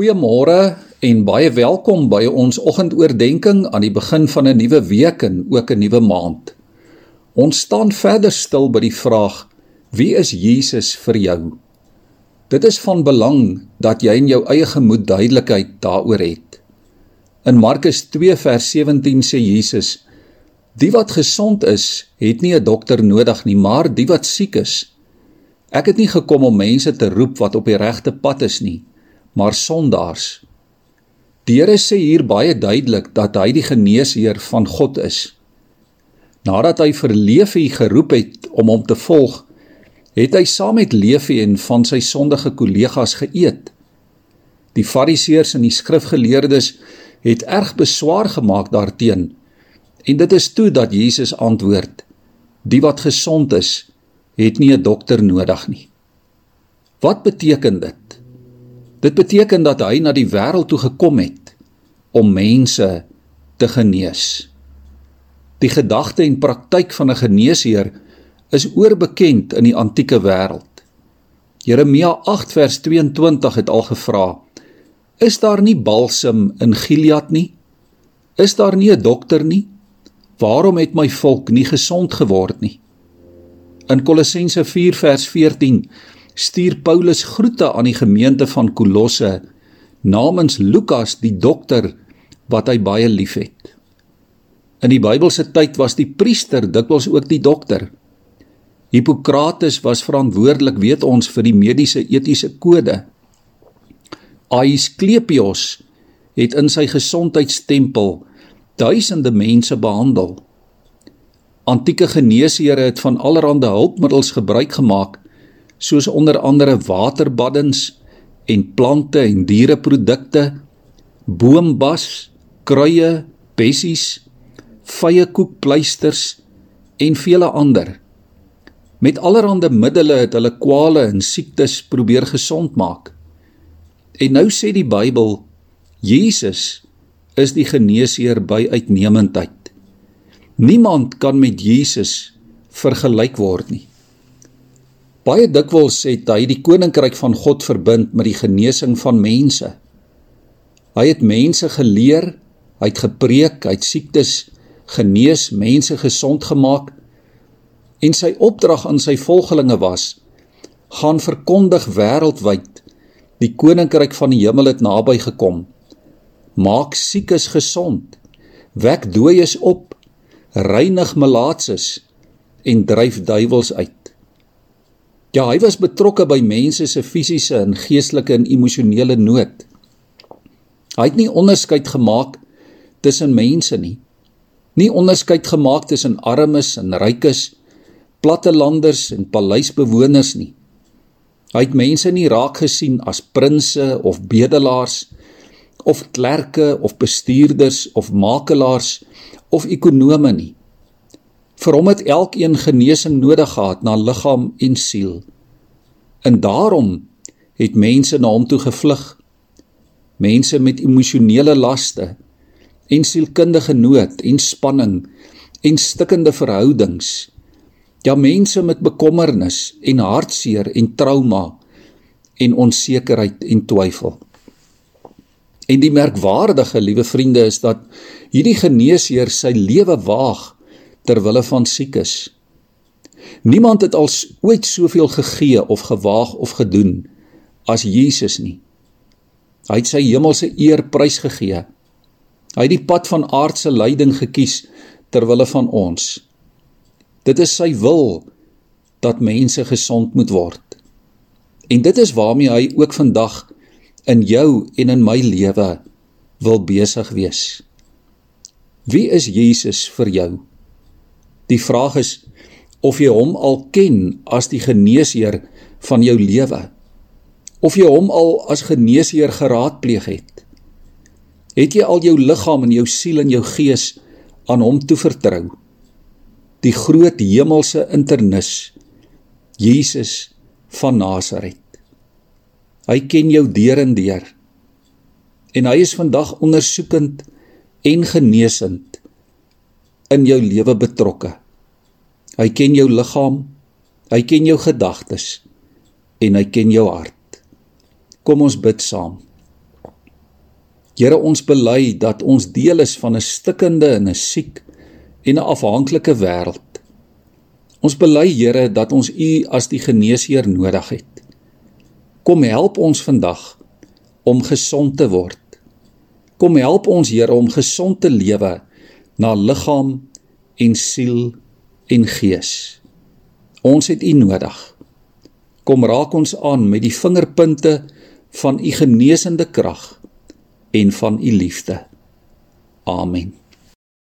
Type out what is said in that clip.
Goeiemôre en baie welkom by ons oggendoordenkings aan die begin van 'n nuwe week en ook 'n nuwe maand. Ons staan verder stil by die vraag: Wie is Jesus vir jou? Dit is van belang dat jy in jou eie gemoed duidelikheid daaroor het. In Markus 2 vers 17 sê Jesus: Die wat gesond is, het nie 'n dokter nodig nie, maar die wat siek is. Ek het nie gekom om mense te roep wat op die regte pad is nie, maar sondaars. Die Here sê hier baie duidelik dat hy die geneesheer van God is. Nadat hy vir Levi geroep het om hom te volg, het hy saam met Levi en van sy sondige kollegas geëet. Die Fariseërs en die skrifgeleerdes het erg beswaar gemaak daarteenoor. En dit is toe dat Jesus antwoord: Die wat gesond is, het nie 'n dokter nodig nie. Wat beteken dit? Dit beteken dat hy na die wêreld toe gekom het om mense te genees. Die gedagte en praktyk van 'n geneesheer is oorbekend in die antieke wêreld. Jeremia 8 vers 22 het al gevra: Is daar nie balsem in Gilead nie? Is daar nie 'n dokter nie? Waarom het my volk nie gesond geword nie? In Kolossense 4 vers 14 stuur Paulus groete aan die gemeente van Kolosse namens Lukas die dokter wat hy baie liefhet. In die Bybelse tyd was die priester dikwels ook die dokter. Hippokrates was verantwoordelik, weet ons, vir die mediese etiese kode. Aesclepios het in sy gesondheidstempel duisende mense behandel. Antieke geneesheere het van allerlei hulpmiddels gebruik gemaak soos onder andere waterbaddens en plante en diereprodukte, boombas, kruie, bessies, vyekoekpleisters en vele ander. Met allerlei middele het hulle kwale en siektes probeer gesond maak. En nou sê die Bybel, Jesus is die geneesheer by uitnemendheid. Niemand kan met Jesus vergelyk word nie. Baie dikwels het hy die koninkryk van God verbind met die genesing van mense. Hy het mense geleer, hy het gepreek, hy het siektes genees, mense gesond gemaak en sy opdrag aan sy volgelinge was: gaan verkondig wêreldwyd die koninkryk van die hemel het naby gekom. Maak siekes gesond, wek dooies op, reinig malaatses en dryf duiwels uit. Ja, hy was betrokke by mense se fisiese en geestelike en emosionele nood. Hy het nie onderskeid gemaak tussen mense nie. Nie onderskeid gemaak tussen armes en rykes, plattelanders en paleisbewoners nie. Hy het mense nie raak gesien as prinses of bedelaars of klerke of bestuurders of makelaars of ekonome nie. Vir hom het elkeen genesing nodig gehad na liggaam en siel. En daarom het mense na hom toe gevlug. Mense met emosionele laste en sielkundige nood en spanning en stikkende verhoudings. Ja mense met bekommernis en hartseer en trauma en onsekerheid en twyfel. En die merkwaardige, liewe vriende, is dat hierdie geneesheer sy lewe waag ter wille van siekes. Niemand het als ooit soveel gegee of gewaag of gedoen as Jesus nie. Hy het sy hemelse eer prys gegee. Hy het die pad van aardse lyding gekies ter wille van ons. Dit is sy wil dat mense gesond moet word. En dit is waarmee hy ook vandag in jou en in my lewe wil besig wees. Wie is Jesus vir jou? Die vraag is of jy hom al ken as die geneesheer van jou lewe. Of jy hom al as geneesheer geraadpleeg het. Het jy al jou liggaam en jou siel en jou gees aan hom toevertrou? Die groot hemelse internis Jesus van Nasaret. Hy ken jou deur en deur. En hy is vandag ondersoekend en genesend in jou lewe betrokke. Hy ken jou liggaam, hy ken jou gedagtes en hy ken jou hart. Kom ons bid saam. Here, ons bely dat ons deel is van 'n stikkende en 'n siek en 'n afhanklike wêreld. Ons bely, Here, dat ons U as die geneesheer nodig het. Kom help ons vandag om gesond te word. Kom help ons, Here, om gesond te lewe na liggaam en siel en gees. Ons het U nodig. Kom raak ons aan met die vingerpunte van U genesende krag en van U liefde. Amen.